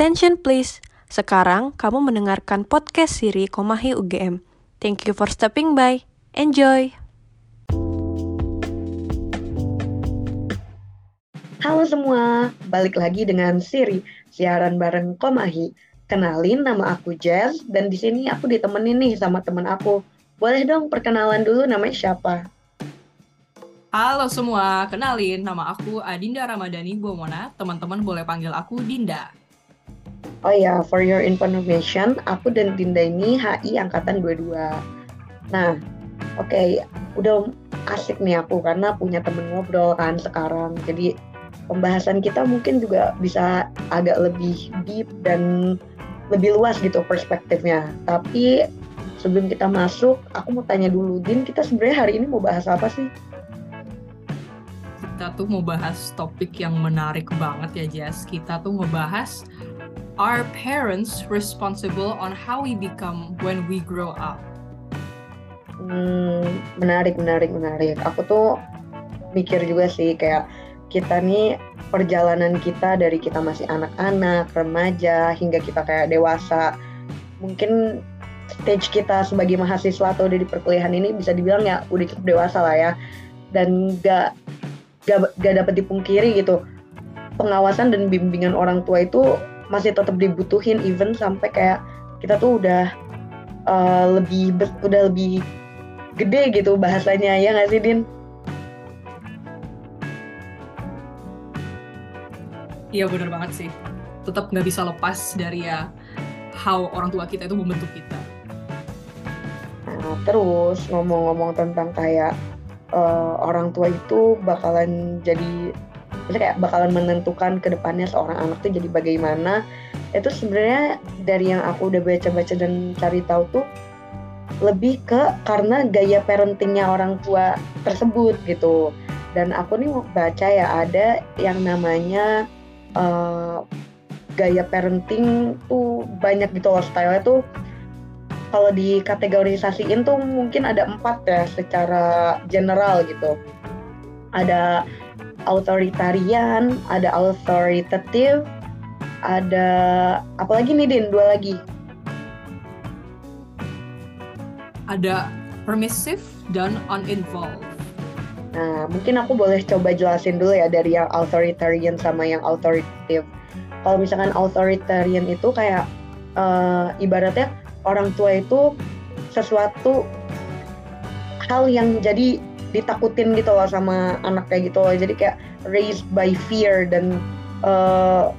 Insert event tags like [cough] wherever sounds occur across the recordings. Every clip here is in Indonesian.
Attention please. Sekarang kamu mendengarkan podcast siri Komahi UGM. Thank you for stepping by. Enjoy. Halo semua, balik lagi dengan Siri, siaran bareng Komahi. Kenalin nama aku Jazz dan di sini aku ditemenin nih sama teman aku. Boleh dong perkenalan dulu namanya siapa? Halo semua, kenalin nama aku Adinda Ramadhani Bomona. Teman-teman boleh panggil aku Dinda. Oh ya, for your information, aku dan Dinda ini HI angkatan 22. Nah, oke, okay, udah asik nih aku karena punya temen ngobrol kan sekarang. Jadi pembahasan kita mungkin juga bisa agak lebih deep dan lebih luas gitu perspektifnya. Tapi sebelum kita masuk, aku mau tanya dulu, Din, kita sebenarnya hari ini mau bahas apa sih? Kita tuh mau bahas topik yang menarik banget ya, Jess. Kita tuh ngebahas are parents responsible on how we become when we grow up? Hmm, menarik, menarik, menarik. Aku tuh mikir juga sih kayak kita nih perjalanan kita dari kita masih anak-anak, remaja, hingga kita kayak dewasa. Mungkin stage kita sebagai mahasiswa atau di perkuliahan ini bisa dibilang ya udah cukup dewasa lah ya. Dan gak, gak, gak dapat dipungkiri gitu. Pengawasan dan bimbingan orang tua itu masih tetap dibutuhin even sampai kayak kita tuh udah uh, lebih udah lebih gede gitu bahasanya ya nggak sih Din? Iya bener banget sih. Tetap nggak bisa lepas dari ya how orang tua kita itu membentuk kita. Nah, terus ngomong-ngomong tentang kayak uh, orang tua itu bakalan jadi kayak bakalan menentukan ke depannya seorang anak tuh jadi bagaimana. Itu sebenarnya dari yang aku udah baca-baca dan cari tahu tuh lebih ke karena gaya parentingnya orang tua tersebut gitu. Dan aku nih baca ya ada yang namanya uh, gaya parenting tuh banyak gitu loh style tuh. Kalau dikategorisasiin tuh mungkin ada empat ya secara general gitu. Ada authoritarian, ada authoritative, ada apa lagi nih Din? Dua lagi. Ada permissive dan uninvolved. Nah, mungkin aku boleh coba jelasin dulu ya dari yang authoritarian sama yang authoritative. Kalau misalkan authoritarian itu kayak uh, ibaratnya orang tua itu sesuatu hal yang jadi ditakutin gitu loh sama anak kayak gitu loh. Jadi kayak raised by fear dan uh,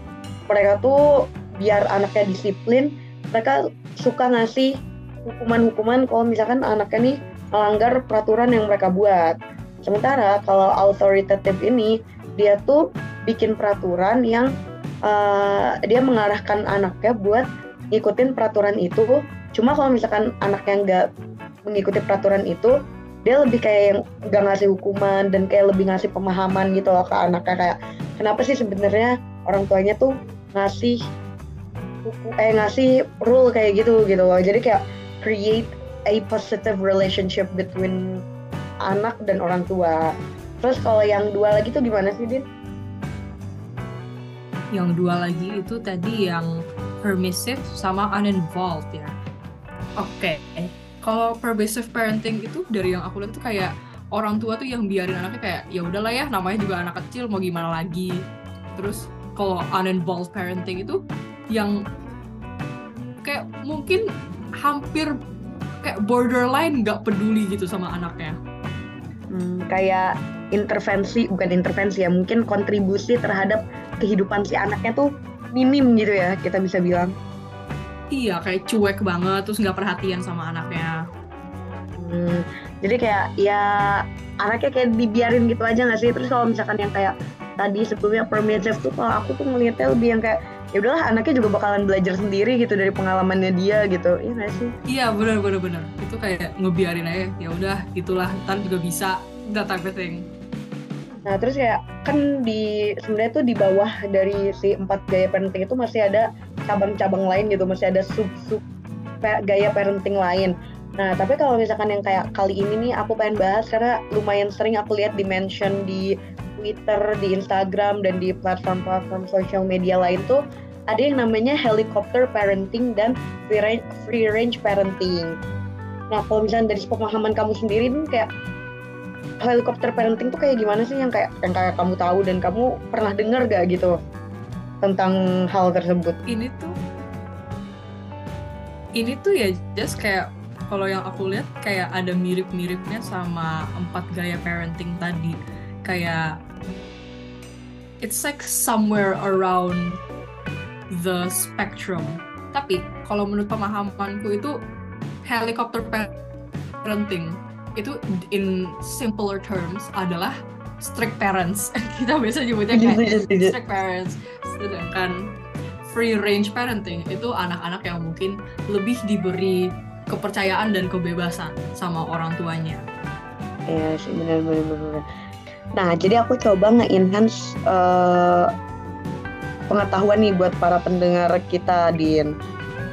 mereka tuh biar anaknya disiplin mereka suka ngasih hukuman-hukuman kalau misalkan anaknya nih melanggar peraturan yang mereka buat. Sementara kalau authoritative ini dia tuh bikin peraturan yang uh, dia mengarahkan anaknya buat ngikutin peraturan itu. Cuma kalau misalkan anaknya nggak mengikuti peraturan itu dia lebih kayak yang gak ngasih hukuman dan kayak lebih ngasih pemahaman gitu loh ke anaknya kayak kenapa sih sebenarnya orang tuanya tuh ngasih kayak ngasih rule kayak gitu gitu loh jadi kayak create a positive relationship between anak dan orang tua terus kalau yang dua lagi tuh gimana sih Din? Yang dua lagi itu tadi yang permissive sama uninvolved ya. Oke, okay kalau pervasive parenting itu dari yang aku lihat tuh kayak orang tua tuh yang biarin anaknya kayak ya udahlah ya namanya juga anak kecil mau gimana lagi? Terus kalau uninvolved parenting itu yang kayak mungkin hampir kayak borderline nggak peduli gitu sama anaknya. Hmm, kayak intervensi bukan intervensi ya mungkin kontribusi terhadap kehidupan si anaknya tuh minim gitu ya kita bisa bilang iya kayak cuek banget terus nggak perhatian sama anaknya. Hmm, jadi kayak ya anaknya kayak dibiarin gitu aja nggak sih? Terus kalau misalkan yang kayak tadi sebelumnya permissive tuh kalau aku tuh ngelihatnya lebih yang kayak ya udahlah anaknya juga bakalan belajar sendiri gitu dari pengalamannya dia gitu. Iya nggak sih? Iya benar benar benar. Itu kayak ngebiarin aja ya udah gitulah ntar juga bisa that type of thing. Nah terus kayak kan di sebenarnya tuh di bawah dari si empat gaya parenting itu masih ada cabang-cabang lain gitu, masih ada sub-sub gaya parenting lain. Nah tapi kalau misalkan yang kayak kali ini nih aku pengen bahas karena lumayan sering aku lihat di mention di Twitter, di Instagram dan di platform-platform sosial media lain tuh ada yang namanya helicopter parenting dan free range, free range parenting. Nah, kalau misalnya dari pemahaman kamu sendiri nih kayak helicopter parenting tuh kayak gimana sih yang kayak yang kayak kamu tahu dan kamu pernah dengar gak gitu tentang hal tersebut? Ini tuh ini tuh ya just kayak kalau yang aku lihat kayak ada mirip-miripnya sama empat gaya parenting tadi. Kayak it's like somewhere around the spectrum. Tapi kalau menurut pemahamanku itu helicopter parenting itu in simpler terms adalah strict parents. [laughs] Kita biasa nyebutnya kayak strict parents sedangkan free range parenting itu anak-anak yang mungkin lebih diberi kepercayaan dan kebebasan sama orang tuanya. Iya sih benar-benar. Nah jadi aku coba nge-enhance uh, pengetahuan nih buat para pendengar kita Din.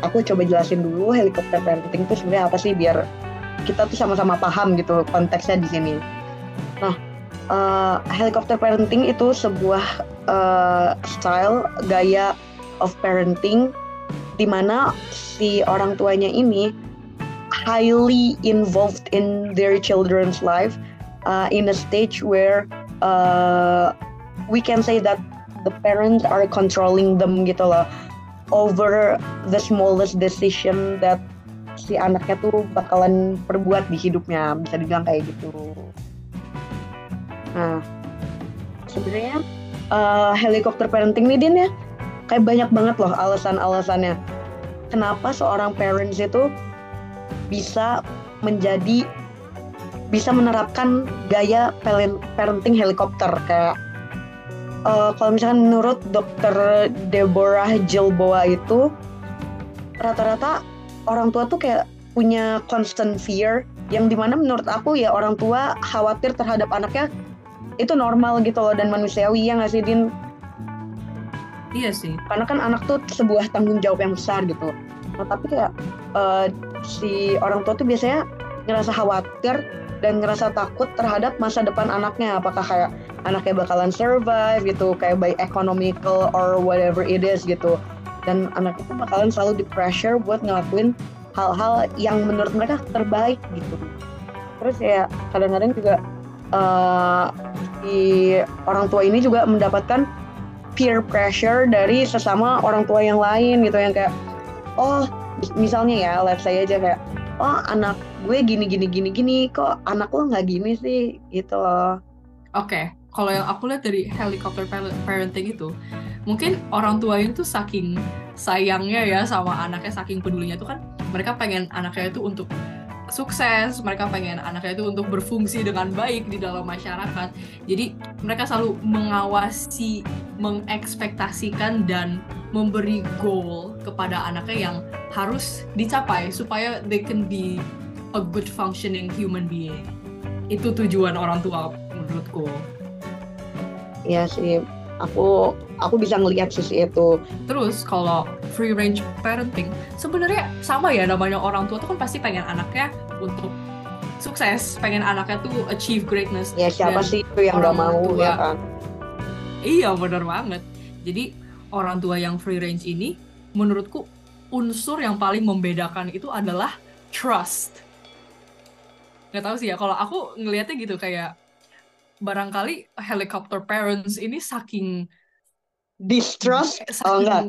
Aku coba jelasin dulu helikopter parenting itu sebenarnya apa sih biar kita tuh sama-sama paham gitu konteksnya di sini. Nah, uh, helikopter parenting itu sebuah uh, style gaya of parenting di mana si orang tuanya ini highly involved in their children's life uh, in a stage where uh, we can say that the parents are controlling them gitu loh over the smallest decision that si anaknya tuh bakalan perbuat di hidupnya bisa dibilang kayak gitu. Nah sebenarnya uh, helikopter parenting nih Din ya. Kayak banyak banget loh alasan-alasannya. Kenapa seorang parents itu bisa menjadi bisa menerapkan gaya parenting helikopter? Kayak uh, kalau misalkan menurut dokter Deborah Gilboa itu rata-rata orang tua tuh kayak punya constant fear yang di mana menurut aku ya orang tua khawatir terhadap anaknya itu normal gitu loh dan manusiawi ya nggak sih Din Iya sih. Karena kan anak tuh sebuah tanggung jawab yang besar gitu. Nah, tapi kayak uh, si orang tua tuh biasanya ngerasa khawatir dan ngerasa takut terhadap masa depan anaknya. Apakah kayak anaknya bakalan survive gitu, kayak by economical or whatever it is gitu. Dan anak itu bakalan selalu di pressure buat ngelakuin hal-hal yang menurut mereka terbaik gitu. Terus ya kadang-kadang juga uh, si orang tua ini juga mendapatkan peer pressure dari sesama orang tua yang lain gitu yang kayak oh misalnya ya let's say aja kayak oh anak gue gini gini gini gini kok anak lo nggak gini sih gitu loh oke okay. kalau yang aku lihat dari helicopter parenting itu mungkin orang tua itu saking sayangnya ya sama anaknya saking pedulinya itu kan mereka pengen anaknya itu untuk sukses, mereka pengen anaknya itu untuk berfungsi dengan baik di dalam masyarakat. Jadi mereka selalu mengawasi, mengekspektasikan dan memberi goal kepada anaknya yang harus dicapai supaya they can be a good functioning human being. Itu tujuan orang tua menurutku. Iya sih, aku aku bisa ngelihat sisi itu. Terus kalau free range parenting sebenarnya sama ya namanya orang tua tuh kan pasti pengen anaknya untuk sukses, pengen anaknya tuh achieve greatness. Ya siapa sih itu yang gak mau tua, ya kan? Iya benar banget. Jadi orang tua yang free range ini menurutku unsur yang paling membedakan itu adalah trust. Gak tahu sih ya kalau aku ngelihatnya gitu kayak barangkali helicopter parents ini saking distrust? Saking, oh enggak.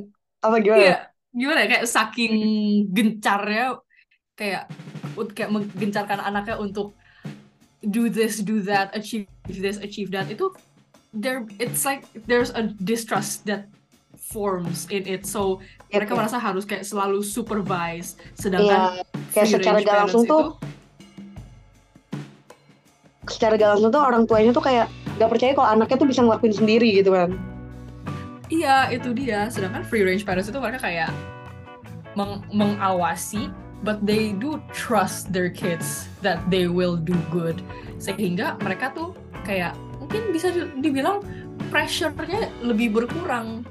Apa gimana? Iya, gimana ya? Kayak saking gencarnya kayak kayak menggencarkan anaknya untuk do this do that achieve this achieve that. Itu there it's like there's a distrust that forms in it. So yep, mereka yep. merasa harus kayak selalu supervise sedangkan yeah, kayak secara gak langsung tuh secara gak langsung tuh orang tuanya tuh kayak gak percaya kalau anaknya tuh bisa ngelakuin sendiri gitu kan. Iya itu dia. Sedangkan free range parents itu mereka kayak meng mengawasi but they do trust their kids that they will do good. Sehingga mereka tuh kayak mungkin bisa dibilang pressure-nya lebih berkurang.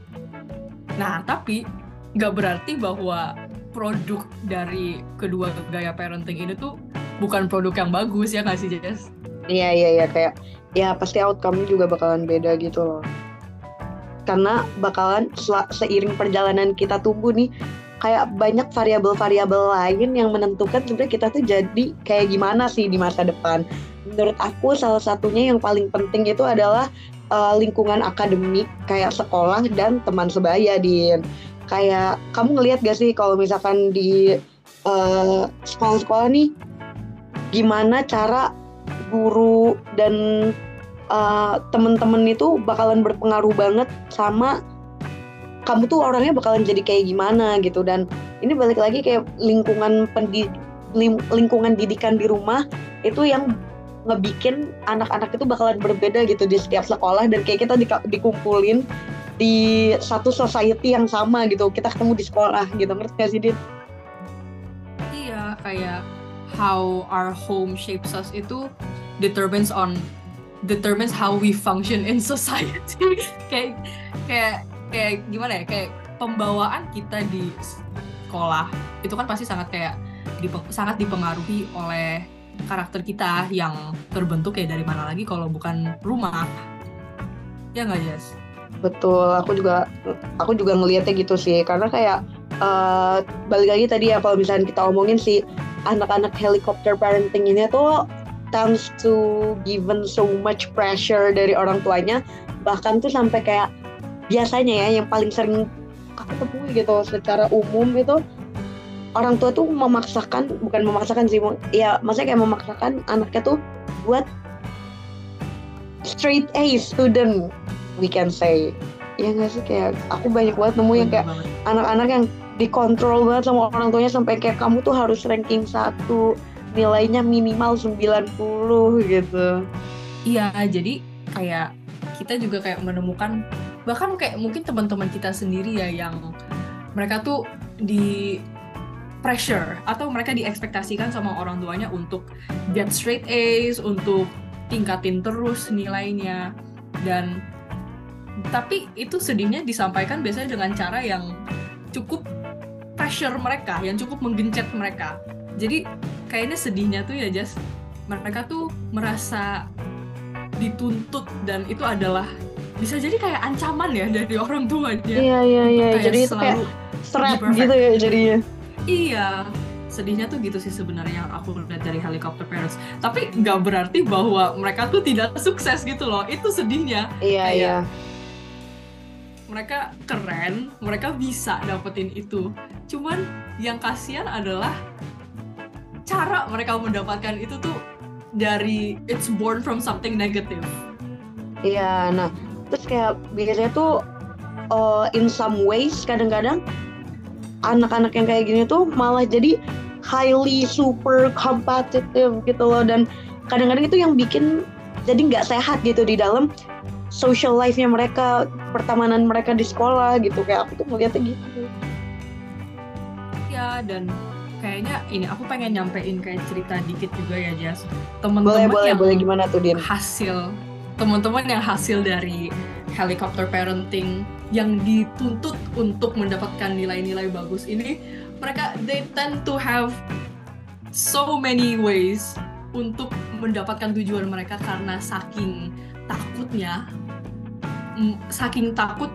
Nah tapi nggak berarti bahwa produk dari kedua gaya parenting ini tuh bukan produk yang bagus ya nggak sih Jess? Iya iya iya kayak ya pasti outcome juga bakalan beda gitu loh. karena bakalan seiring perjalanan kita tumbuh nih kayak banyak variabel-variabel lain yang menentukan sebenarnya kita tuh jadi kayak gimana sih di masa depan. Menurut aku salah satunya yang paling penting itu adalah uh, lingkungan akademik kayak sekolah dan teman sebaya din. Kayak kamu ngelihat gak sih kalau misalkan di sekolah eh, sekolah-sekolah nih gimana cara guru dan uh, temen-temen itu bakalan berpengaruh banget sama kamu tuh orangnya bakalan jadi kayak gimana gitu. Dan ini balik lagi kayak lingkungan pendi lingkungan didikan di rumah itu yang ngebikin anak-anak itu bakalan berbeda gitu di setiap sekolah. Dan kayak kita di, dikumpulin di satu society yang sama gitu. Kita ketemu di sekolah gitu. Ngerti gak sih Din? Iya kayak how our home shapes us itu determines on determines how we function in society. [laughs] Kayak kayak kayak gimana ya? Kayak pembawaan kita di sekolah itu kan pasti sangat kayak dipeng, sangat dipengaruhi oleh karakter kita yang terbentuk kayak dari mana lagi kalau bukan rumah. Ya nggak Jess? Betul, aku juga aku juga ngelihatnya gitu sih. Karena kayak uh, balik lagi tadi ya kalau misalnya kita omongin sih anak-anak helikopter parenting ini tuh tends to given so much pressure dari orang tuanya bahkan tuh sampai kayak biasanya ya yang paling sering aku temui gitu secara umum itu orang tua tuh memaksakan bukan memaksakan sih ya maksudnya kayak memaksakan anaknya tuh buat straight A student we can say ya nggak sih? Kayak aku banyak banget nemu yang kayak anak-anak yang dikontrol banget sama orang tuanya sampai kayak kamu tuh harus ranking satu nilainya minimal 90 gitu. Iya jadi kayak kita juga kayak menemukan bahkan kayak mungkin teman-teman kita sendiri ya yang mereka tuh di pressure atau mereka diekspektasikan sama orang tuanya untuk get straight A's, untuk tingkatin terus nilainya. Dan tapi itu sedihnya disampaikan biasanya dengan cara yang cukup pressure mereka, yang cukup menggencet mereka. Jadi kayaknya sedihnya tuh ya Jas, mereka tuh merasa dituntut dan itu adalah bisa jadi kayak ancaman ya dari orang tuanya. Iya iya iya. Jadi itu kayak seret gitu ya jadinya. Iya. Sedihnya tuh gitu sih sebenarnya yang aku lihat dari helicopter parents. Tapi nggak berarti bahwa mereka tuh tidak sukses gitu loh. Itu sedihnya. Iya kayak, iya. Mereka keren, mereka bisa dapetin itu. Cuman yang kasihan adalah cara mereka mendapatkan itu tuh dari it's born from something negative. Iya, nah terus kayak biasanya tuh uh, in some ways kadang-kadang anak-anak yang kayak gini tuh malah jadi highly super competitive gitu loh dan kadang-kadang itu yang bikin jadi nggak sehat gitu di dalam social life-nya mereka pertemanan mereka di sekolah gitu kayak aku tuh ngeliatnya gitu. Ya dan kayaknya ini aku pengen nyampein kayak cerita dikit juga ya Jas. Temen-temen boleh, yang boleh. Gimana tuh Din? hasil teman-teman yang hasil dari helicopter parenting yang dituntut untuk mendapatkan nilai-nilai bagus ini mereka they tend to have so many ways untuk mendapatkan tujuan mereka karena saking takutnya saking takut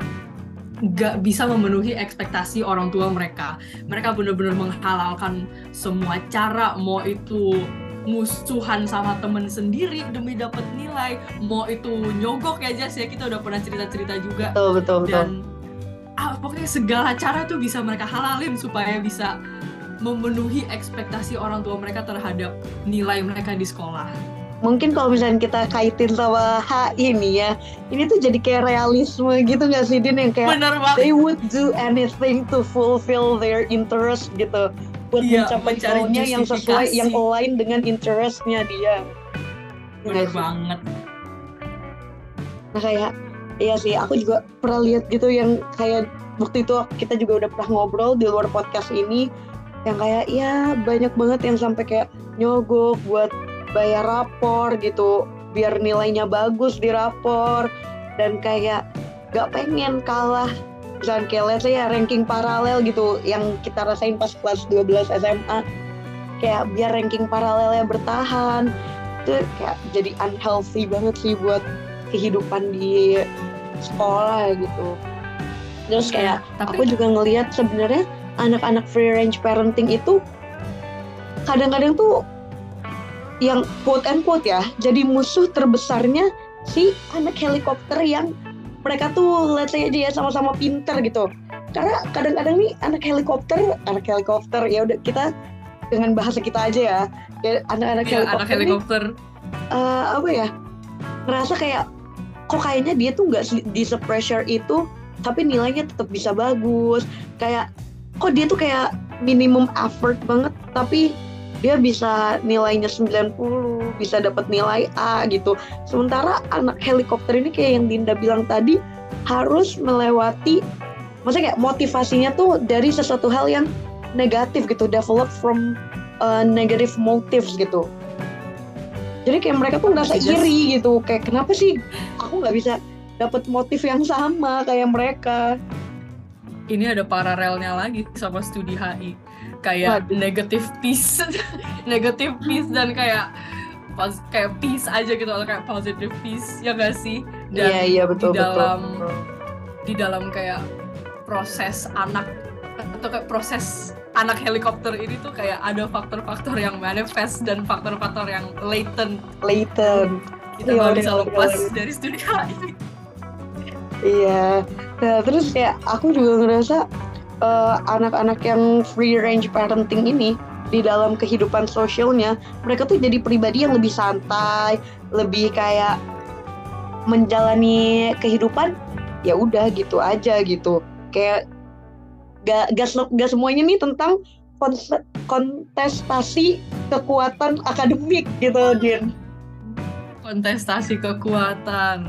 gak bisa memenuhi ekspektasi orang tua mereka. Mereka benar-benar menghalalkan semua cara, mau itu musuhan sama temen sendiri demi dapat nilai mau itu nyogok ya Jas ya. Kita udah pernah cerita-cerita juga. Betul betul. Dan ah, pokoknya segala cara tuh bisa mereka halalin supaya bisa memenuhi ekspektasi orang tua mereka terhadap nilai mereka di sekolah mungkin kalau misalnya kita kaitin sama H ini ya ini tuh jadi kayak realisme gitu nggak sih Din? Yang kayak Bener they would do anything to fulfill their interest gitu. Buat iya, mencapai goalnya yang sesuai yang align dengan interestnya dia. Benar banget. Nah kayak iya sih aku juga pernah lihat gitu yang kayak waktu itu kita juga udah pernah ngobrol di luar podcast ini yang kayak ya banyak banget yang sampai kayak nyogok buat bayar rapor gitu biar nilainya bagus di rapor. Dan kayak gak pengen kalah. Misalnya kayak let's say ya ranking paralel gitu yang kita rasain pas kelas 12 SMA kayak biar ranking paralelnya bertahan. Itu kayak jadi unhealthy banget sih buat kehidupan di sekolah gitu. Terus kayak Tapi aku juga ngelihat sebenarnya anak-anak free range parenting itu kadang-kadang tuh yang quote and quote ya. Jadi musuh terbesarnya si anak helikopter yang mereka tuh let's say aja ya sama-sama pinter gitu. Karena kadang-kadang nih anak helikopter anak helikopter ya udah kita dengan bahasa kita aja ya. Ya anak-anak ya, helikopter, anak nih, helikopter. eh, apa ya ngerasa kayak kok kayaknya dia tuh nggak di pressure itu tapi nilainya tetap bisa bagus. Kayak kok dia tuh kayak minimum effort banget tapi dia bisa nilainya 90 bisa dapat nilai A gitu. Sementara anak helikopter ini kayak yang Dinda bilang tadi harus melewati maksudnya kayak motivasinya tuh dari sesuatu hal yang negatif gitu develop from uh, negative motives gitu. Jadi kayak mereka tuh ngerasa iri gitu kayak kenapa sih aku nggak bisa dapat motif yang sama kayak mereka? Ini ada paralelnya lagi sama studi HI kayak Waduh. negative peace. [laughs] Negative peace dan kayak pas kayak peace aja gitu atau kayak positive peace ya gak sih? Dan iya iya betul di betul. dalam di dalam kayak proses anak atau kayak proses anak helikopter ini tuh kayak ada faktor-faktor yang manifest dan faktor-faktor yang latent. Leighton kita Iya, nggak bisa lepas dari studi HI Iya, nah, terus kayak aku juga ngerasa eh, anak-anak yang free range parenting ini di dalam kehidupan sosialnya mereka tuh jadi pribadi yang lebih santai, lebih kayak menjalani kehidupan ya udah gitu aja gitu. Kayak gak, gak, gak semuanya nih tentang kontestasi kekuatan akademik gitu, Din. kontestasi kekuatan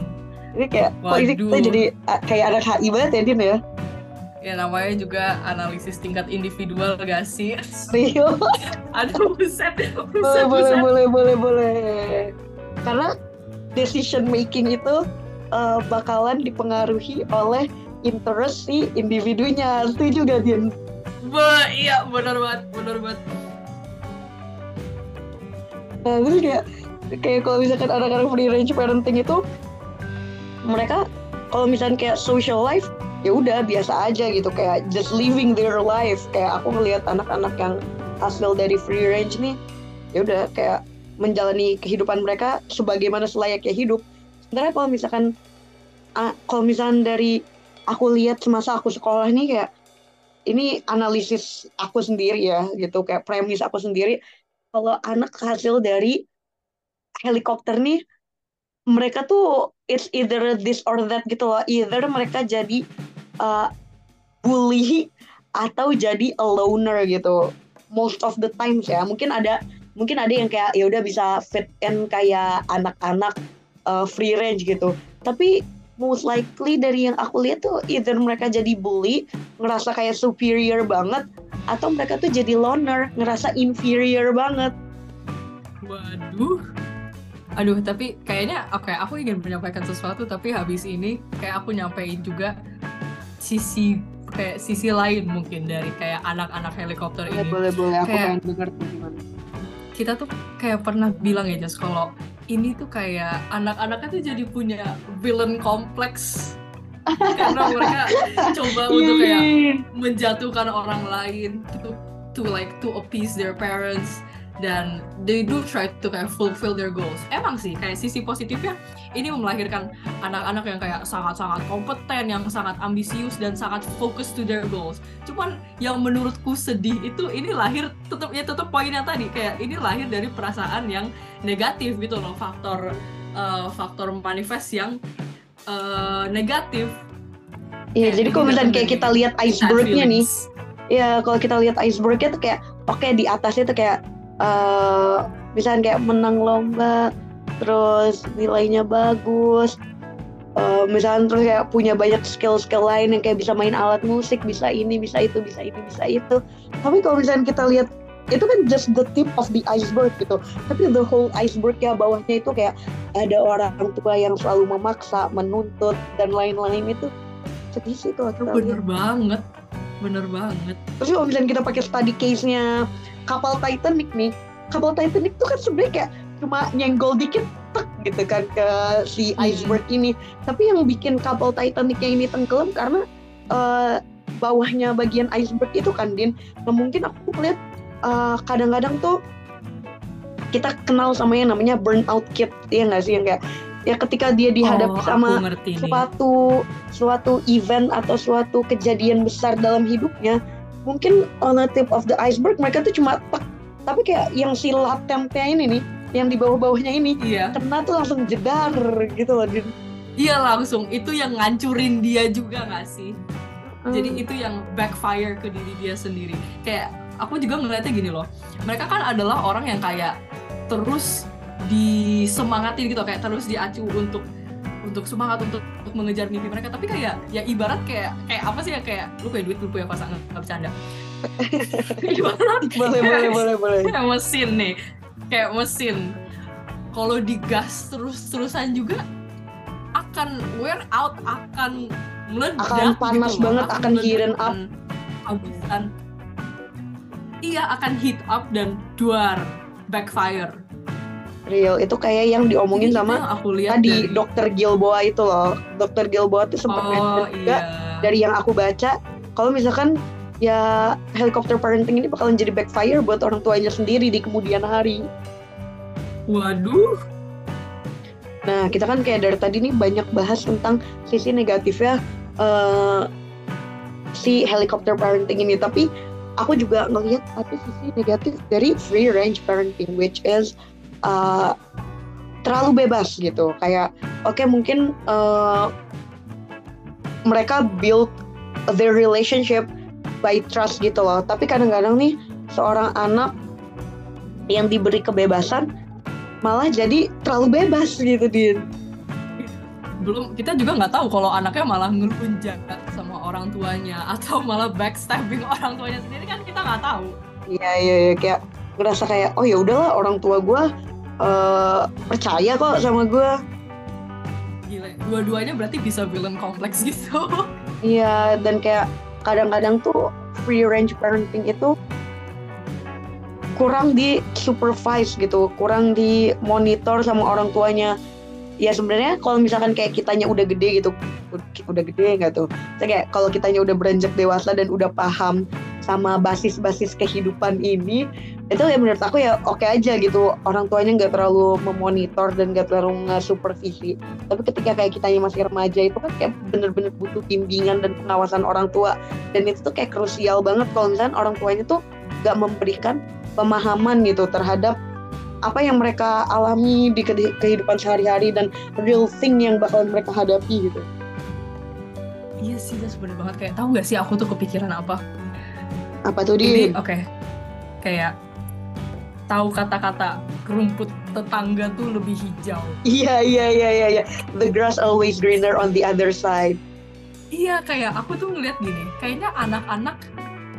Ini kayak kok ini kita Waduh. jadi kayak anak HI banget ya, Din ya. Ya namanya juga analisis tingkat individual gak sih? Rio. [laughs] aduh buset boleh buset boleh buset. boleh boleh boleh karena decision making itu eh, bakalan dipengaruhi oleh interest si individunya. Setuju gak Din? Ba, iya benar banget benar banget. Nah, terus kayak kayak kalau misalkan anak-anak free range parenting itu mereka kalau misalkan kayak social life ya udah biasa aja gitu kayak just living their life. Kayak aku ngelihat anak-anak yang hasil dari free range nih ya udah kayak menjalani kehidupan mereka sebagaimana selayaknya hidup. Sebenarnya kalau misalkan kalau misalkan dari aku lihat semasa aku sekolah nih kayak ini analisis aku sendiri ya gitu. Kayak premis aku sendiri kalau anak hasil dari helikopter nih mereka tuh it's either this or that gitu loh. Either mereka jadi uh, bully atau jadi a loner gitu. Most of the times ya. Mungkin ada mungkin ada yang kayak ya udah bisa fit in kayak anak-anak uh, free range gitu. Tapi most likely dari yang aku lihat tuh either mereka jadi bully ngerasa kayak superior banget atau mereka tuh jadi loner ngerasa inferior banget. Waduh. Aduh tapi kayaknya oke aku ingin menyampaikan sesuatu tapi habis ini kayak aku nyampein juga sisi kayak sisi lain mungkin dari kayak anak-anak helikopter ini. boleh boleh. Aku Kayak- pengen denger tuh gimana. Kita tuh kayak pernah bilang ya Jas kalau ini tuh kayak anak-anaknya tuh jadi punya villain kompleks. [laughs] Karena mereka coba untuk kayak menjatuhkan orang lain to to like to appease their parents dan they do try to kayak fulfill their goals. Emang sih kayak sisi positifnya ini melahirkan anak-anak yang kayak sangat-sangat kompeten, yang sangat ambisius dan sangat fokus to their goals. Cuman yang menurutku sedih itu ini lahir tetap ya tetap poin yang tadi kayak ini lahir dari perasaan yang negatif gitu loh faktor eh, faktor manifest yang eh, negatif. Iya, jadi kalau misalnya kayak kita lihat icebergnya nih, ya kalau kita lihat icebergnya tuh kayak oke di atasnya tuh kayak eh misalnya kayak menang lomba, terus nilainya bagus, eh misalnya terus kayak punya banyak skill-skill lain yang kayak bisa main alat musik, bisa ini, bisa itu, bisa ini, bisa itu. Tapi kalau misalnya kita lihat itu kan just the tip of the iceberg gitu. Tapi the whole iceberg ya bawahnya itu kayak ada orang tua yang selalu memaksa, menuntut dan lain-lain itu sedih sih lihat. bener banget bener banget Terus kalau misalnya kita pakai study case-nya kapal Titanic nih, kapal Titanic tuh kan sebenarnya kayak cuma nyenggol dikit, tek gitu kan ke si Hmm. iceberg ini tapi yang bikin kapal Titanicnya ini tenggelam karena eh, bawahnya bagian iceberg itu kan Din nah mungkin aku lihat eh, kadang-kadang tuh kita kenal sama yang namanya burnout kid ya nggak sih yang kayak ya ketika dia dihadapi oh, sama nih. suatu suatu event atau suatu kejadian besar dalam hidupnya mungkin on the tip of the iceberg mereka tuh cuma tek tapi kayak yang si latentnya ini nih yang di bawah-bawahnya ini Iya, kena tuh langsung jedar gitu loh iya langsung itu yang ngancurin dia juga nggak sih? Jadi Hmm. itu yang backfire ke diri dia sendiri. Kayak aku juga ngeliatnya gini loh. Mereka kan adalah orang yang kayak terus disemangatin gitu kayak terus diacu untuk untuk semangat untuk, untuk mengejar mimpi mereka. Tapi kayak ya ibarat kayak kayak apa sih ya? Kayak lu punya duit lu punya pasangan nggak bercanda. [laughs] Ibarat boleh boleh boleh boleh. [laughs] kayak mesin nih. Kayak mesin. Kalau digas terus-terusan juga akan wear out akan meledak Akan panas gitu banget, akan meledak, heaten up. akan habisan iya akan heat up dan duar backfire real. Itu kayak yang diomongin itu sama aku lihat tadi dari- dokter Gilboa itu loh. Dokter Gilboa tuh sempat oh juga iya. dari yang aku baca kalau misalkan ya helikopter parenting ini bakalan jadi backfire buat orang tuanya sendiri di kemudian hari. Waduh. Nah, kita kan kayak dari tadi nih banyak bahas tentang sisi negatifnya eh, si helicopter parenting ini. Tapi aku juga ngelihat ada sisi negatif dari free range parenting, which is eh, terlalu bebas gitu. Kayak, oke mungkin eh, mereka build their relationship by trust gitu loh. Tapi kadang-kadang nih seorang anak yang diberi kebebasan malah jadi terlalu bebas gitu Din. belum kita juga nggak tahu kalau anaknya malah ngelunjak sama orang tuanya [laughs] atau malah backstabbing orang tuanya sendiri kan kita nggak tahu Iya iya iya kayak ngerasa kayak oh ya udahlah orang tua gue eh percaya kok sama gue. gila dua-duanya berarti bisa villain kompleks [laughs] gitu Iya dan kayak kadang-kadang tuh free range parenting itu kurang di supervise gitu, kurang di monitor sama orang tuanya. Ya sebenarnya kalau misalkan kayak kitanya udah gede gitu, udah gede nggak tuh? Saya kayak kalau kitanya udah beranjak dewasa dan udah paham sama basis-basis kehidupan ini, itu ya menurut aku ya oke aja gitu. Orang tuanya nggak terlalu memonitor dan nggak terlalu nge-supervisi. Tapi ketika kayak kitanya masih remaja itu kan kayak bener-bener butuh bimbingan dan pengawasan orang tua. Dan itu tuh kayak krusial banget kalau misalnya orang tuanya tuh nggak memberikan pemahaman gitu terhadap apa yang mereka alami di ke- kehidupan sehari-hari dan real thing yang bakal mereka hadapi gitu. iya sih das bener banget kayak tahu nggak sih aku tuh kepikiran apa Apa tuh di? oke kayak tahu kata-kata rumput tetangga tuh lebih hijau Iya iya iya iya iya. The grass always greener on the other side. Iya kayak aku tuh ngeliat gini, kayaknya anak-anak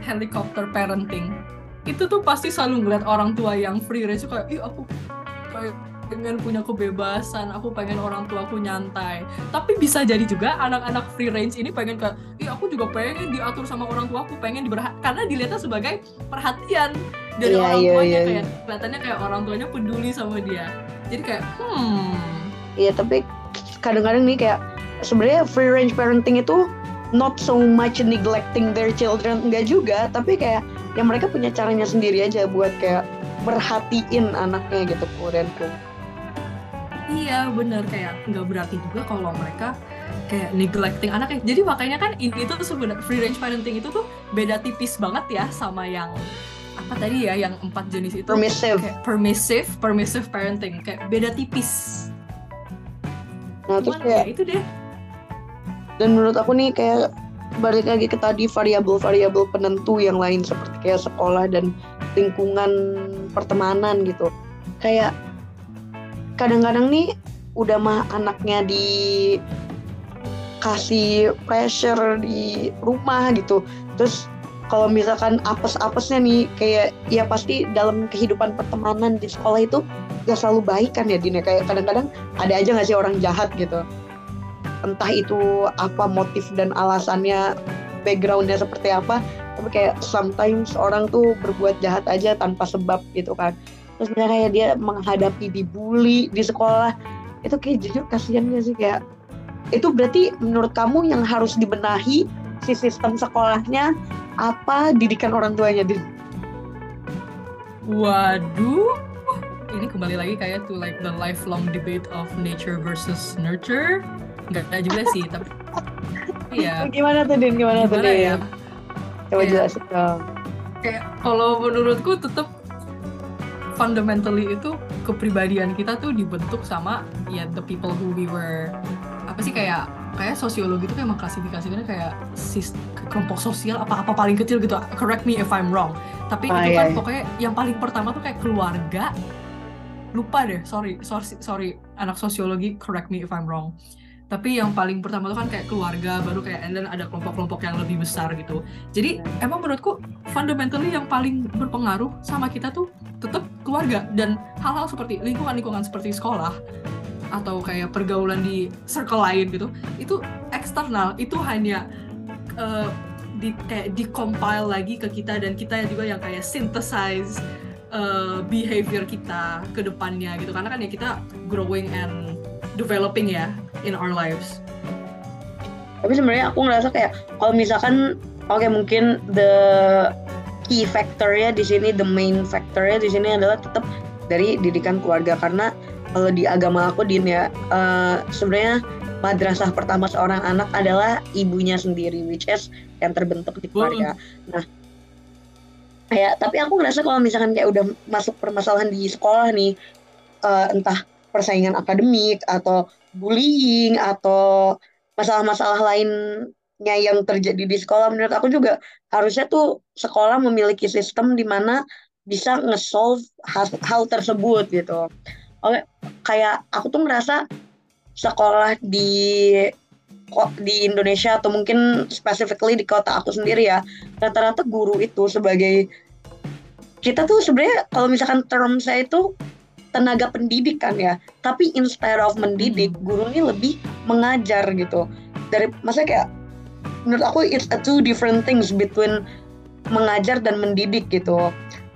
helikopter parenting itu tuh pasti selalu ngeliat orang tua yang free range kayak ih aku pengen punya kebebasan, aku pengen orang tua aku nyantai. Tapi bisa jadi juga anak-anak free range ini pengen kayak ih aku juga pengen diatur sama orang tua aku, pengen diberhat karena dilihatnya sebagai perhatian dari Iya, orang iya, tuanya iya, kayak kelihatannya kayak orang tuanya peduli sama dia. Jadi kayak hmm Iya tapi kadang-kadang nih kayak sebenarnya free range parenting itu not so much neglecting their children enggak juga tapi kayak yang mereka punya caranya sendiri aja buat kayak merhatiin anaknya gitu quote. Iya bener kayak nggak berarti juga kalau mereka kayak neglecting anaknya. Jadi makanya kan ini tuh sebenarnya free range parenting itu tuh beda tipis banget ya sama yang apa tadi ya yang empat jenis itu Permissive. kayak permissive permissive parenting kayak beda tipis. Nah terus Cuman kayak ya itu deh. dan menurut aku nih kayak balik lagi ke tadi variabel-variabel penentu yang lain seperti kayak sekolah dan lingkungan pertemanan gitu kayak kadang-kadang nih udah mah anaknya dikasih pressure di rumah gitu. Terus kalau misalkan apes-apesnya nih kayak ya pasti dalam kehidupan pertemanan di sekolah itu gak selalu baik kan ya Dina kayak kadang-kadang ada aja gak sih orang jahat gitu? Entah itu apa motif dan alasannya backgroundnya seperti apa tapi kayak sometimes orang tuh berbuat jahat aja tanpa sebab gitu kan terus misalnya kayak dia menghadapi dibully di sekolah itu kayak jujur kasihan gak sih kayak itu berarti menurut kamu yang harus dibenahi si sistem sekolahnya apa didikan orang tuanya Din? Waduh, ini kembali lagi kayak to like the lifelong debate of nature versus nurture. Enggak ada juga sih, tapi [laughs] iya. Gimana tuh Din? Gimana, tuh Gimana Din? ya? Coba jelasin dong. Kayak kalau menurutku tetap fundamentally itu kepribadian kita tuh dibentuk sama ya the people who we were. Apa sih kayak kayak sosiologi itu kayak mengklasifikasikannya kayak sis, kelompok sosial apa-apa paling kecil gitu. Correct me if I'm wrong. Tapi Ah, itu iya, kan iya. pokoknya yang paling pertama tuh kayak keluarga. Lupa deh sorry sorry sorry. Anak sosiologi correct me if I'm wrong. Tapi yang paling pertama tuh kan kayak keluarga baru kayak and then ada kelompok-kelompok yang lebih besar gitu. Jadi emang menurutku fundamentally yang paling berpengaruh sama kita tuh tetap keluarga dan hal-hal seperti lingkungan-lingkungan seperti sekolah atau kayak pergaulan di circle lain gitu itu eksternal itu hanya eh, di kayak di compile lagi ke kita dan kita juga yang kayak synthesize eh, behavior kita ke depannya gitu. Karena kan ya kita growing and developing ya in our lives. Tapi sebenarnya aku ngerasa kayak kalau misalkan oke mungkin the key factornya di sini the main factornya di sini adalah tetap dari didikan keluarga karena kalau di agama aku din ya eh, sebenarnya madrasah pertama seorang anak adalah ibunya sendiri which is yang terbentuk di keluarga. Nah, kayak tapi aku ngerasa kalau misalkan kayak udah masuk permasalahan di sekolah nih eh, entah persaingan akademik atau bullying atau masalah-masalah lainnya yang terjadi di sekolah. Menurut aku juga harusnya tuh sekolah memiliki sistem di mana bisa nge-solve hal, hal tersebut gitu. Oke, kayak aku tuh ngerasa sekolah di kok di Indonesia atau mungkin specifically di kota aku sendiri ya rata-rata guru itu sebagai kita tuh sebenarnya kalau misalkan term saya itu tenaga pendidik kan ya tapi instead of mendidik guru ini lebih mengajar gitu. Dari masa kayak menurut aku it's a two different things between mengajar dan mendidik gitu.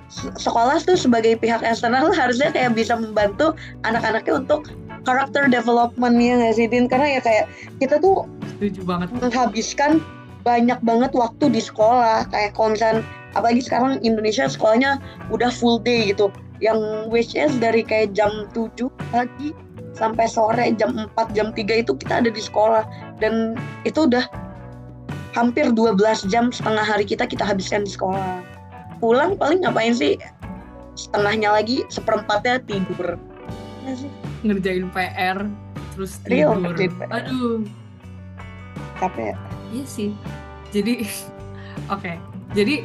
Se- sekolah tuh sebagai pihak eksternal [laughs] harusnya kayak bisa membantu anak-anaknya untuk karakter development ya nggak sih Din? Karena ya kayak kita tuh setuju banget. menghabiskan banyak banget waktu di sekolah. Kayak kalau misalnya apalagi sekarang Indonesia sekolahnya udah full day gitu. Yang which is dari kayak jam 7 pagi sampai sore jam 4 jam 3 itu kita ada di sekolah. Dan itu udah hampir 12 jam setengah hari kita kita habiskan di sekolah. Pulang paling ngapain sih? Setengahnya lagi seperempatnya tidur. Ya sih. Ngerjain PR terus Real, tidur. ngerjain PR. aduh. Capek Iya sih. Jadi, [laughs] oke. Jadi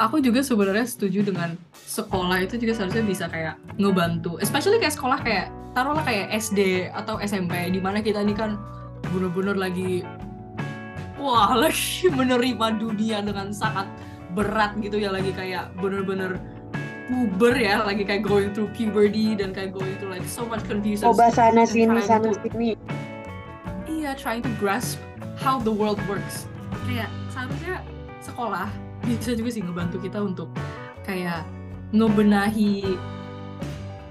aku juga sebenarnya setuju dengan sekolah itu juga seharusnya bisa kayak ngebantu, especially kayak sekolah kayak taruhlah kayak SD atau SMP di mana kita ini kan bener-bener lagi wah lagi [laughs] menerima dunia dengan sangat berat gitu ya lagi kayak bener-bener puber ya lagi kayak going through puberty dan kayak going through like so much confusion coba sana sini sana to- sini Iya, trying to grasp how the world works. Kayak seharusnya sekolah [laughs] bisa juga sih ngebantu kita untuk kayak ngebenahi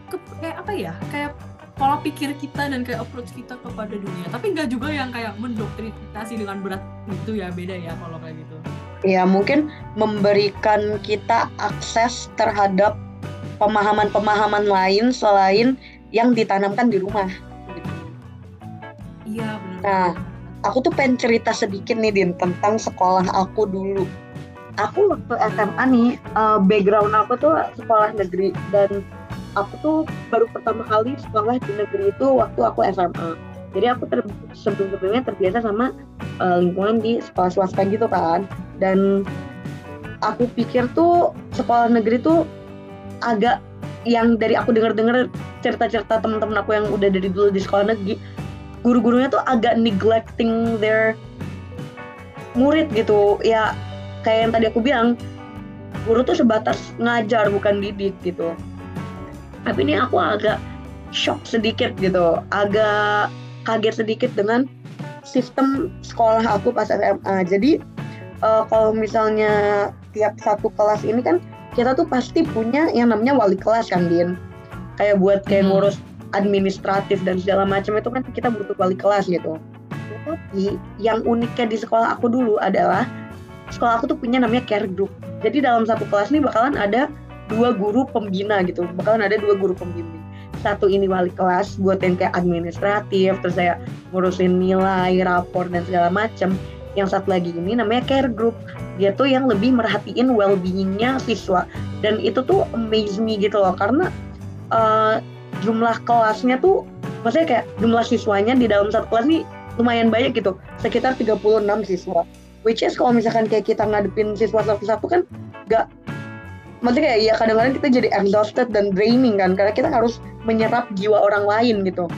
ke- kayak apa ya? Kayak pola pikir kita dan kayak approach kita kepada dunia. Tapi nggak juga yang kayak mendoktrinasi dengan berat itu ya beda ya kalau kayak gitu. ya mungkin memberikan kita akses terhadap pemahaman-pemahaman lain selain yang ditanamkan di rumah. gitu. Iya benar. Nah, Aku tuh pengen cerita sedikit nih Din tentang sekolah aku dulu. Aku waktu SMA nih, eh, background aku tuh sekolah negeri dan aku tuh baru pertama kali sekolah di negeri itu waktu aku SMA. Jadi aku ter sebelum-sebelumnya terbiasa sama eh, lingkungan di sekolah swasta gitu kan. Dan aku pikir tuh sekolah negeri tuh agak yang dari aku dengar-dengar cerita-cerita teman-teman aku yang udah dari dulu di sekolah negeri guru-gurunya tuh agak neglecting their murid gitu. Ya kayak yang tadi aku bilang guru tuh sebatas ngajar bukan didik gitu. Tapi ini aku agak shock sedikit gitu. Agak kaget sedikit dengan sistem sekolah aku pas SMA jadi eh, kalau misalnya tiap satu kelas ini kan kita tuh pasti punya yang namanya wali kelas kan Din. Kayak buat kayak Hmm. ngurus administratif dan segala macam itu kan kita butuh wali kelas gitu. Tapi yang uniknya di sekolah aku dulu adalah sekolah aku tuh punya namanya care group. Jadi dalam satu kelas nih bakalan ada dua guru pembina gitu. Bakalan ada dua guru pembimbing satu ini wali kelas buat yang kayak administratif terus saya ngurusin nilai rapor dan segala macam yang satu lagi ini namanya care group. Dia tuh yang lebih merhatiin well beingnya siswa. Dan itu tuh amaze me gitu loh karena uh, jumlah kelasnya tuh maksudnya kayak jumlah siswanya di dalam satu kelas nih lumayan banyak gitu. Sekitar 36 siswa. Which is kalau misalkan kayak kita ngadepin siswa satu-satu kan gak maksudnya kayak ya kadang-kadang kita jadi exhausted dan draining kan karena kita harus menyerap jiwa orang lain gitu.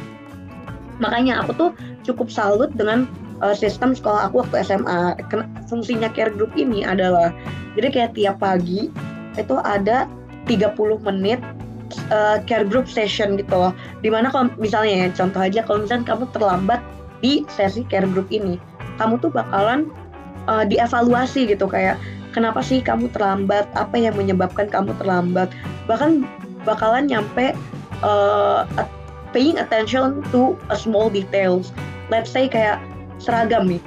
Makanya aku tuh cukup salut dengan uh, sistem sekolah aku waktu SMA fungsinya care group ini adalah jadi kayak tiap pagi itu ada 30 menit uh, care group session gitu loh. Di mana kalau misalnya ya contoh aja kalau misalnya kamu terlambat di sesi care group ini kamu tuh bakalan uh, dievaluasi gitu kayak kenapa sih kamu terlambat, apa yang menyebabkan kamu terlambat, bahkan bakalan nyampe uh, paying attention to a small details. Let's say kayak seragam nih,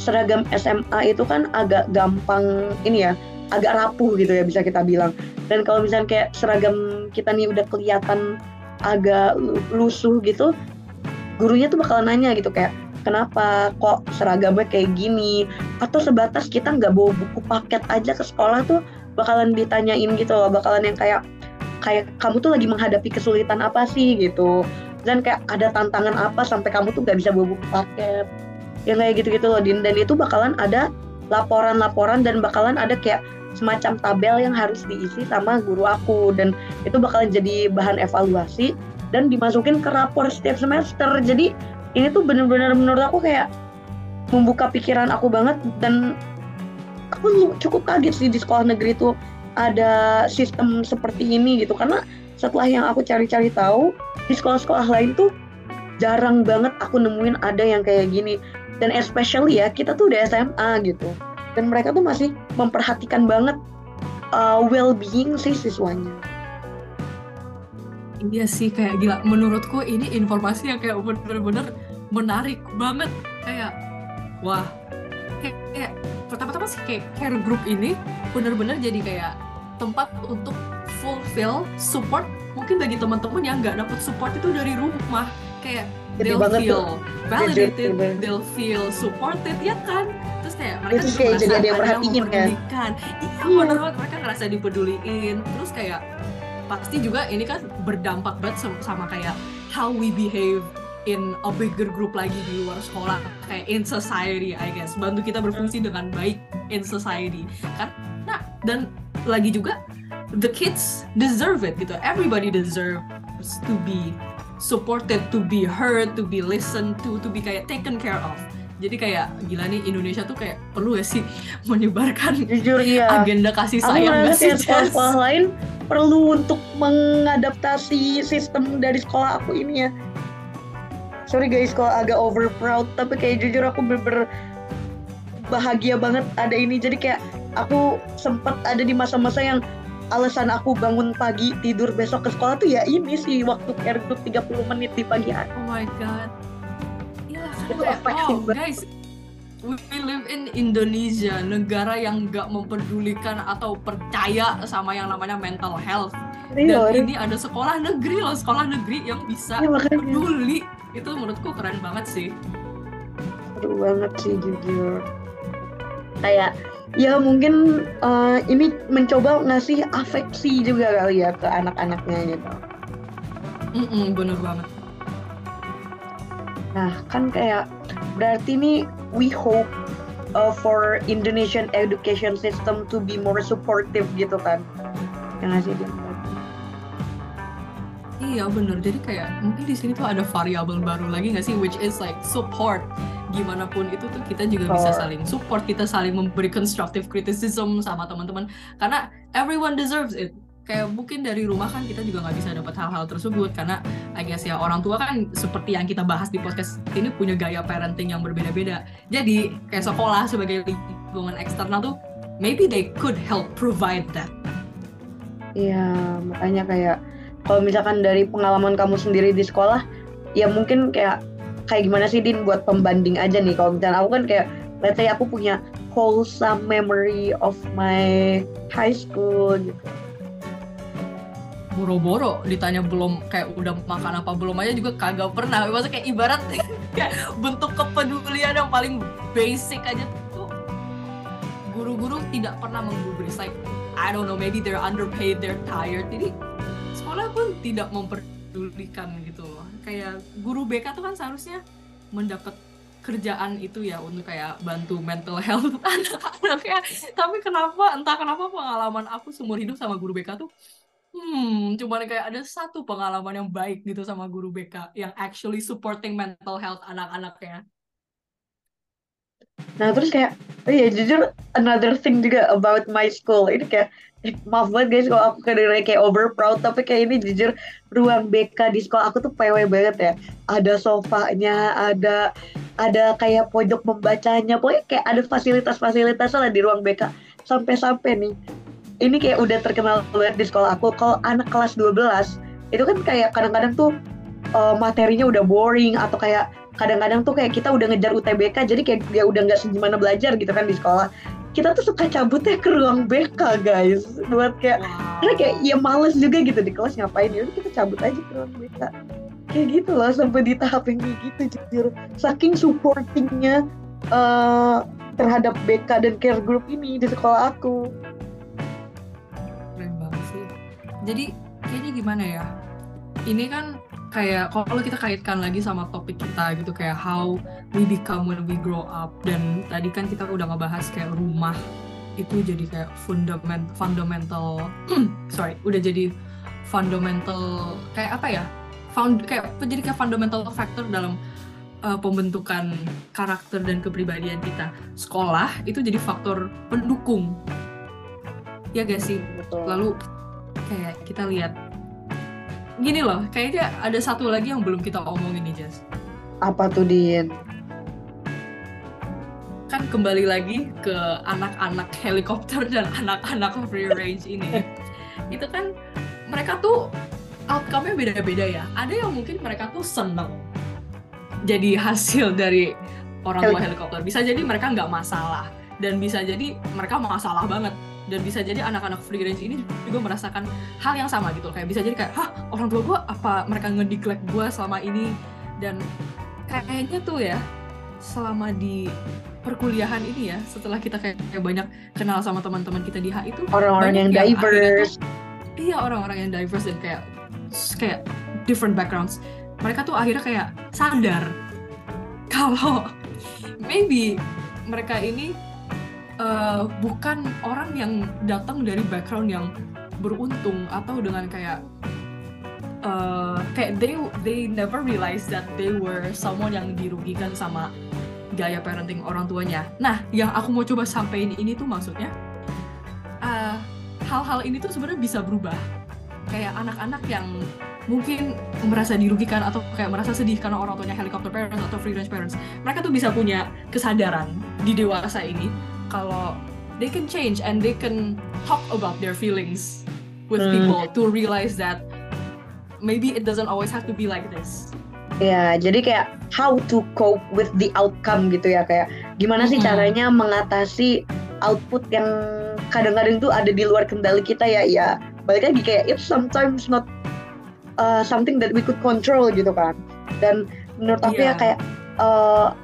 seragam SMA itu kan agak gampang ini ya, agak rapuh gitu ya bisa kita bilang. Dan kalau misalnya kayak seragam kita nih udah kelihatan agak lusuh gitu, gurunya tuh bakalan nanya gitu kayak kenapa kok seragamnya kayak gini? Atau sebatas kita nggak bawa buku paket aja ke sekolah tuh bakalan ditanyain gitu loh bakalan yang kayak kayak kamu tuh lagi menghadapi kesulitan apa sih gitu. Dan kayak ada tantangan apa sampai kamu tuh nggak bisa bawa buku paket? Yang kayak gitu-gitu loh Din. Dan itu bakalan ada laporan-laporan dan bakalan ada kayak semacam tabel yang harus diisi sama guru aku. Dan itu bakalan jadi bahan evaluasi dan dimasukin ke rapor setiap semester. Jadi ini tuh bener-bener menurut aku kayak membuka pikiran aku banget dan aku cukup kaget sih di sekolah negeri itu ada sistem seperti ini gitu. Karena setelah yang aku cari-cari tahu di sekolah-sekolah lain tuh jarang banget aku nemuin ada yang kayak gini. Dan especially ya kita tuh udah SMA gitu. Dan mereka tuh masih memperhatikan banget uh, well-being si siswanya. Iya sih kayak gila. Menurutku ini informasi yang kayak bener-bener menarik banget. Kayak wah. Kayak, kayak pertama-tama sih kayak care group ini bener-bener jadi kayak tempat untuk fulfill support mungkin bagi teman-teman yang nggak dapet support itu dari rumah kayak Gede they'll feel tuh. validated, Gede. they'll feel supported ya kan terus kayak mereka Itu juga kayak merasa jadi ada yang kan? mempedulikan iya Iya. bener banget mereka ngerasa dipeduliin terus kayak pasti juga ini kan berdampak banget sama, kayak how we behave in a bigger group lagi di luar sekolah kayak in society I guess. Bantu kita berfungsi dengan baik in society. Karena dan lagi juga the kids deserve it gitu. Everybody deserves to be supported to be heard to be listened to to be kayak taken care of jadi kayak gila nih Indonesia tuh kayak perlu ya sih [laughs] menyebarkan Jujur iya. agenda kasih Aku sayang gak sih sekolah-sekolah lain perlu untuk mengadaptasi sistem dari sekolah aku ini ya. Sorry guys kalau agak over proud tapi kayak jujur aku bener-bener bahagia banget ada ini jadi kayak aku sempat ada di masa-masa yang alasan aku bangun pagi tidur besok ke sekolah tuh ya ini sih waktu care group 30 menit di pagi hari. Oh my god. Kayak wow guys. We live in Indonesia, negara yang nggak memperdulikan atau percaya sama yang namanya mental health. Real, Dan real. ini ada sekolah negeri loh, sekolah negeri yang bisa makanya peduli. Itu menurutku keren banget sih. seru banget sih jujur. Kayak ya mungkin uh, ini mencoba ngasih afeksi juga kali ya ke anak-anaknya gitu. Mm-mm, bener banget. Nah, kan kayak berarti nih we hope uh, for Indonesian education system to be more supportive gitu kan. Yang ngasih dia. Iya bener, jadi kayak mungkin di sini tuh ada variabel baru lagi nggak sih, which is like support. Gimana pun itu tuh kita juga bisa saling support, kita saling memberi constructive criticism sama teman-teman. Karena everyone deserves it. Kayak mungkin dari rumah kan kita juga nggak bisa dapat hal-hal tersebut karena I guess ya orang tua kan seperti yang kita bahas di podcast ini punya gaya parenting yang berbeda-beda. Jadi kayak sekolah sebagai lingkungan eksternal tuh maybe they could help provide that. Iya, makanya kayak kalau misalkan dari pengalaman kamu sendiri di sekolah ya mungkin kayak kayak gimana sih Din buat pembanding aja nih kalau misalnya aku kan kayak let's say aku punya wholesome memory of my high school gitu boro-boro ditanya belum kayak udah makan apa belum aja juga kagak pernah. Maksudnya kayak ibarat [laughs] kayak bentuk kepedulian yang paling basic aja tuh. Guru-guru tidak pernah menggubris like I don't know maybe they're underpaid they're tired. Jadi sekolah pun tidak memperdulikan gitu loh. Kayak guru BK tuh kan seharusnya mendapat kerjaan itu ya untuk kayak bantu mental health [laughs] anak-anaknya tapi kenapa entah kenapa pengalaman aku seumur hidup sama guru BK tuh Hmm, cuman kayak ada satu pengalaman yang baik gitu sama guru BK yang actually supporting mental health anak-anaknya. Nah terus kayak, oh iya jujur another thing juga about my school ini kayak eh, maaf banget guys kalau aku kayak kayak over proud tapi kayak ini jujur ruang BK di sekolah aku tuh PW banget ya. Ada sofanya, ada ada kayak pojok membacanya, pokoknya kayak ada fasilitas-fasilitas lah di ruang BK. Sampai-sampai nih ini kayak udah terkenal banget di sekolah aku. Kalau anak kelas 12 itu kan kayak kadang-kadang tuh uh, materinya udah boring atau kayak kadang-kadang tuh kayak kita udah ngejar UTBK jadi kayak dia udah nggak segimana belajar gitu kan di sekolah. Kita tuh suka cabutnya ke ruang BK guys. Buat kayak wow. karena kayak ya males juga gitu di kelas ngapain ya kita cabut aja ke ruang BK kayak gitu loh sampai di tahap yang kayak gitu jujur. Saking supportingnya uh, terhadap BK dan care group ini di sekolah aku jadi kayaknya gimana ya? Ini kan kayak kalau kita kaitkan lagi sama topik kita gitu kayak how we become when we grow up dan tadi kan kita udah ngebahas kayak rumah itu jadi kayak fundament fundamental [clears throat] sorry udah jadi fundamental kayak apa ya? Found kayak jadi kayak fundamental factor dalam uh, pembentukan karakter dan kepribadian kita. Sekolah itu jadi faktor pendukung. Ya gak sih? Betul. lalu kayak kita lihat. Gini loh kayaknya ada satu lagi yang belum kita omongin nih Jess. Apa tuh Din? Kan kembali lagi ke anak-anak helikopter dan anak-anak free range ini. Itu kan mereka tuh outcome-nya beda-beda ya. Ada yang mungkin mereka tuh seneng jadi hasil dari orang tua helikopter. Bisa jadi mereka nggak masalah. Dan bisa jadi mereka masalah banget dan bisa jadi anak-anak free range ini juga merasakan hal yang sama gitu kayak bisa jadi kayak hah orang tua gue apa mereka ngediklek gue selama ini? Dan kayaknya tuh ya selama di perkuliahan ini ya setelah kita kayak, kayak banyak kenal sama teman-teman kita di H itu orang-orang yang, yang diverse tuh, iya orang-orang yang diverse dan kayak kayak different backgrounds. Mereka tuh akhirnya kayak sadar kalau maybe mereka ini uh, bukan orang yang datang dari background yang beruntung atau dengan kayak uh, kayak they they never realize that they were someone yang dirugikan sama gaya parenting orang tuanya. Nah, yang aku mau coba sampaikan ini tuh maksudnya uh, hal-hal ini tuh sebenarnya bisa berubah. Kayak anak-anak yang mungkin merasa dirugikan atau kayak merasa sedih karena orang tuanya helicopter parents atau free range parents. Mereka tuh bisa punya kesadaran di dewasa ini kalau they can change and they can talk about their feelings with hmm. people to realize that maybe it doesn't always have to be like this. Ya, jadi kayak how to cope with the outcome gitu ya kayak gimana sih hmm. caranya mengatasi output yang kadang-kadang tuh ada di luar kendali kita ya ya balik lagi kayak it's sometimes not uh, something that we could control gitu kan dan menurut aku yeah. ya kayak uh,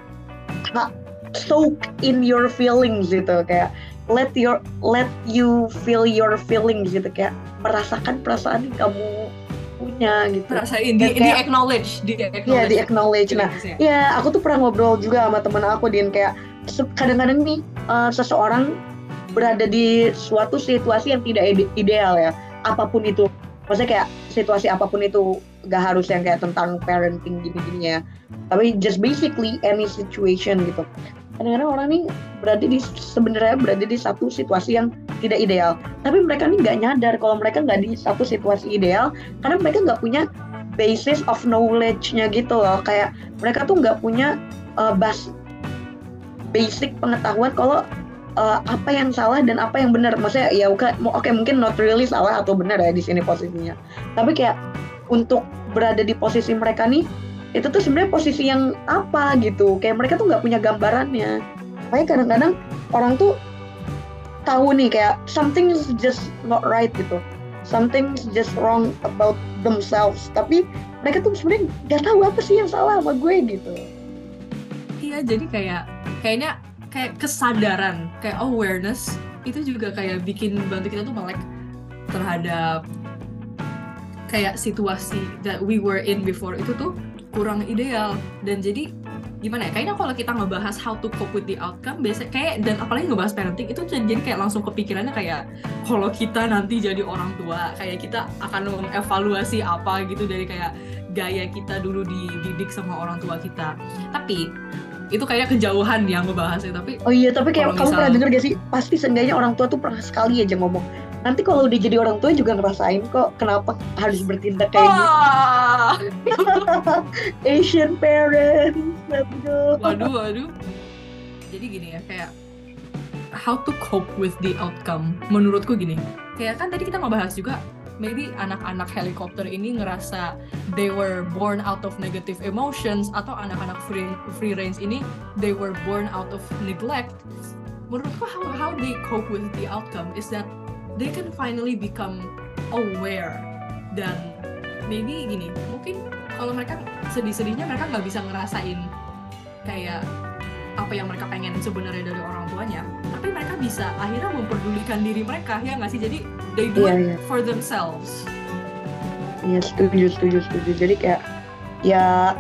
soak in your feelings gitu kayak let your let you feel your feelings gitu kayak merasakan perasaan yang kamu punya gitu. Rasain di, kayak, di acknowledge, di acknowledge. Iya, di acknowledge. Nah, ya. aku tuh pernah ngobrol juga sama temen aku Din kayak kadang-kadang nih uh, seseorang berada di suatu situasi yang tidak ide ideal ya, apa pun itu. Maksudnya kayak situasi apa pun itu gak harus yang kayak tentang parenting gini-gini ya. Tapi just basically any situation gitu kadang-kadang orang ini berada di sebenarnya berada di satu situasi yang tidak ideal. Tapi mereka ini nggak nyadar kalau mereka nggak di satu situasi ideal karena mereka nggak punya basis of knowledge-nya gitu loh. Kayak mereka tuh nggak punya uh, bas basic pengetahuan kalau uh, apa yang salah dan apa yang benar. Maksudnya ya oke okay, mungkin not really salah atau benar ya di sini posisinya. Tapi kayak untuk berada di posisi mereka nih itu tuh sebenarnya posisi yang apa gitu. Kayak mereka tuh nggak punya gambarannya. Makanya kadang-kadang orang tuh tahu nih kayak something is just not right gitu. Something is just wrong about themselves. Tapi mereka tuh sebenarnya nggak tahu apa sih yang salah sama gue gitu. Iya jadi kayak kayaknya kayak kesadaran kayak awareness itu juga kayak bikin bantu kita tuh melek terhadap kayak situasi that we were in before. Itu tuh kurang ideal. Dan jadi gimana ya kayaknya kalau kita ngebahas how to cope with the outcome biasa kayak dan apalagi ngebahas parenting itu jadi kayak langsung kepikirannya kayak kalau kita nanti jadi orang tua kayak kita akan mengevaluasi apa gitu dari kayak gaya kita dulu dididik sama orang tua kita. Tapi itu kayak kejauhan yang ngebahasnya tapi oh iya tapi kayak kamu misal... pernah denger gak sih? Pasti seenggaknya orang tua tuh pernah sekali aja ngomong nanti kalau udah jadi orang tua juga ngerasain kok kenapa harus bertindak kayak gitu. [laughs] Asian parents waduh waduh waduh. Jadi gini ya kayak how to cope with the outcome. Menurutku gini kayak kan tadi kita ngebahas juga maybe anak-anak helikopter ini ngerasa they were born out of negative emotions atau anak-anak free, free range ini they were born out of neglect. Menurutku how, how they cope with the outcome is that they can finally become aware dan maybe gini mungkin kalau mereka sedih-sedihnya mereka nggak bisa ngerasain kayak apa yang mereka pengen sebenarnya dari orang tuanya tapi mereka bisa akhirnya memperdulikan diri mereka ya nggak sih? Jadi they do yeah, it yeah. for themselves. Iya setuju setuju setuju. Jadi kayak ya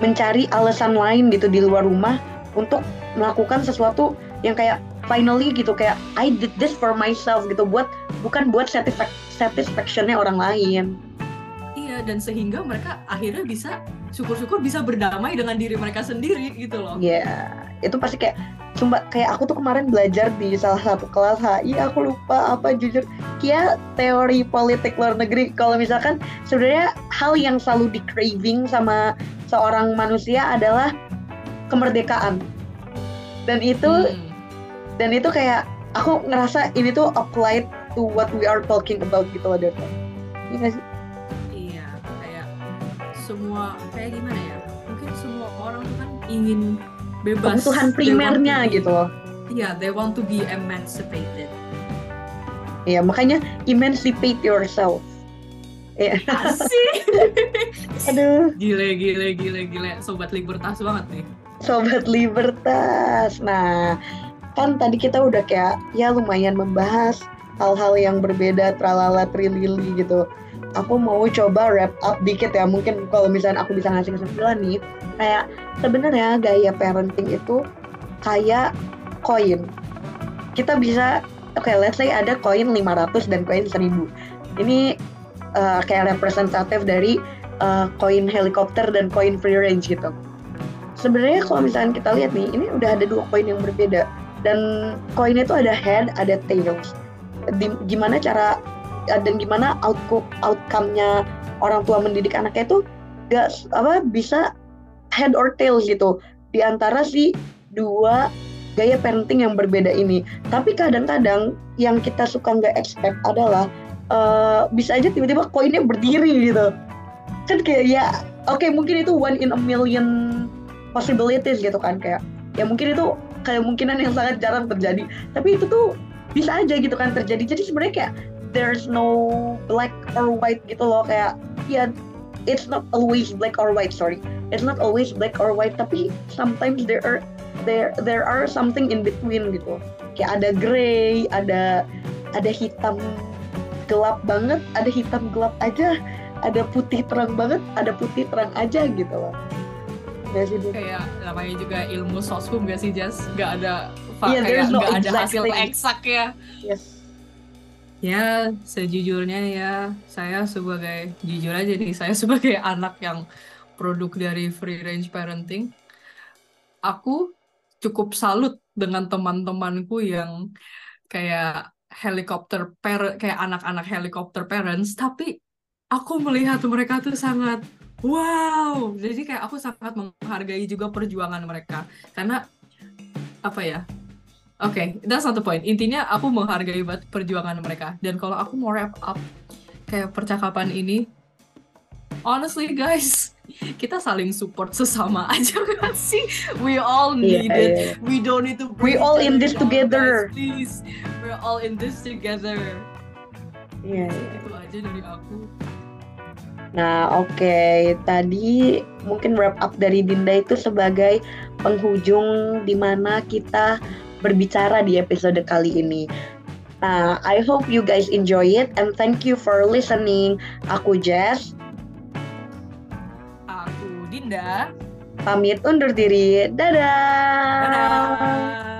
mencari alasan lain gitu di luar rumah untuk melakukan sesuatu yang kayak finally gitu kayak I did this for myself gitu buat bukan buat satisfac satisfactionnya orang lain. Iya dan sehingga mereka akhirnya bisa syukur-syukur bisa berdamai dengan diri mereka sendiri gitu loh. Iya yeah, itu pasti kayak cuma kayak aku tuh kemarin belajar di salah satu kelas HI aku lupa apa jujur. Kia teori politik luar negeri. Kalau misalkan sebenarnya hal yang selalu di craving sama seorang manusia adalah kemerdekaan. Dan itu hmm dan itu kayak aku ngerasa ini tuh applied to what we are talking about gitu loh Dota iya sih iya kayak semua kayak gimana ya mungkin semua orang tuh kan ingin bebas kebutuhan primernya be, gitu loh iya they want to be emancipated iya makanya emancipate yourself Iya. Asik. [laughs] Aduh. Gile, gile, gile, gile. Sobat Libertas banget nih. Sobat Libertas. Nah, kan tadi kita udah kayak ya lumayan membahas hal-hal yang berbeda tralala trilili gitu. Aku mau coba wrap up dikit ya. Mungkin kalau misalnya aku bisa ngasih kesimpulan nih kayak sebenarnya gaya parenting itu kayak koin. Kita bisa oke okay, let's say ada koin 500 dan koin 1000 ini uh, kayak representatif dari uh, koin helikopter dan koin free range gitu. Sebenarnya kalau misalnya kita lihat nih ini udah ada dua koin yang berbeda dan koin itu ada head ada tails Di, gimana cara dan gimana outcome outcome-nya orang tua mendidik anaknya itu gak apa bisa head or tails gitu. Di antara si dua gaya parenting yang berbeda ini. Tapi kadang-kadang yang kita suka nggak expect adalah uh, bisa aja tiba-tiba koinnya berdiri gitu. Kan kayak ya oke okay, mungkin itu one in a million possibilities gitu kan kayak ya mungkin itu kemungkinan yang sangat jarang terjadi. Tapi itu tuh bisa aja gitu kan terjadi. Jadi sebenarnya kayak there's no black or white gitu loh. Kayak ya it's not always black or white sorry. It's not always black or white tapi sometimes there are there there are something in between gitu. Kayak ada gray ada ada hitam gelap banget ada hitam gelap aja ada putih terang banget ada putih terang aja gitu loh gak sih kayak namanya juga ilmu sosum gak sih Jas gak ada yeah, kayak no gak ada hasil eksak ya. Yes. Ya sejujurnya ya saya sebagai jujur aja nih saya [laughs] sebagai anak yang produk dari free range parenting aku cukup salut dengan teman-temanku yang kayak helikopter parent kayak anak-anak helikopter parents tapi aku melihat mereka tuh sangat Wow, jadi kayak aku sangat menghargai juga perjuangan mereka karena apa ya? Oke, that's not the point. Intinya aku menghargai banget perjuangan mereka. Dan kalau aku mau wrap up kayak percakapan ini, honestly guys, [laughs] kita saling support sesama [laughs] aja kan sih? We all Iya, need it. iya. We don't need to We all in this down, together. guys. Please, we're all in this together. Iya, iya. Itu aja dari aku. Nah, oke. Tadi mungkin wrap up dari Dinda itu sebagai penghujung di mana kita berbicara di episode kali ini. Nah, I hope you guys enjoy it and thank you for listening. Aku Jess, Aku Dinda. pamit undur diri. Dadah. Dadah.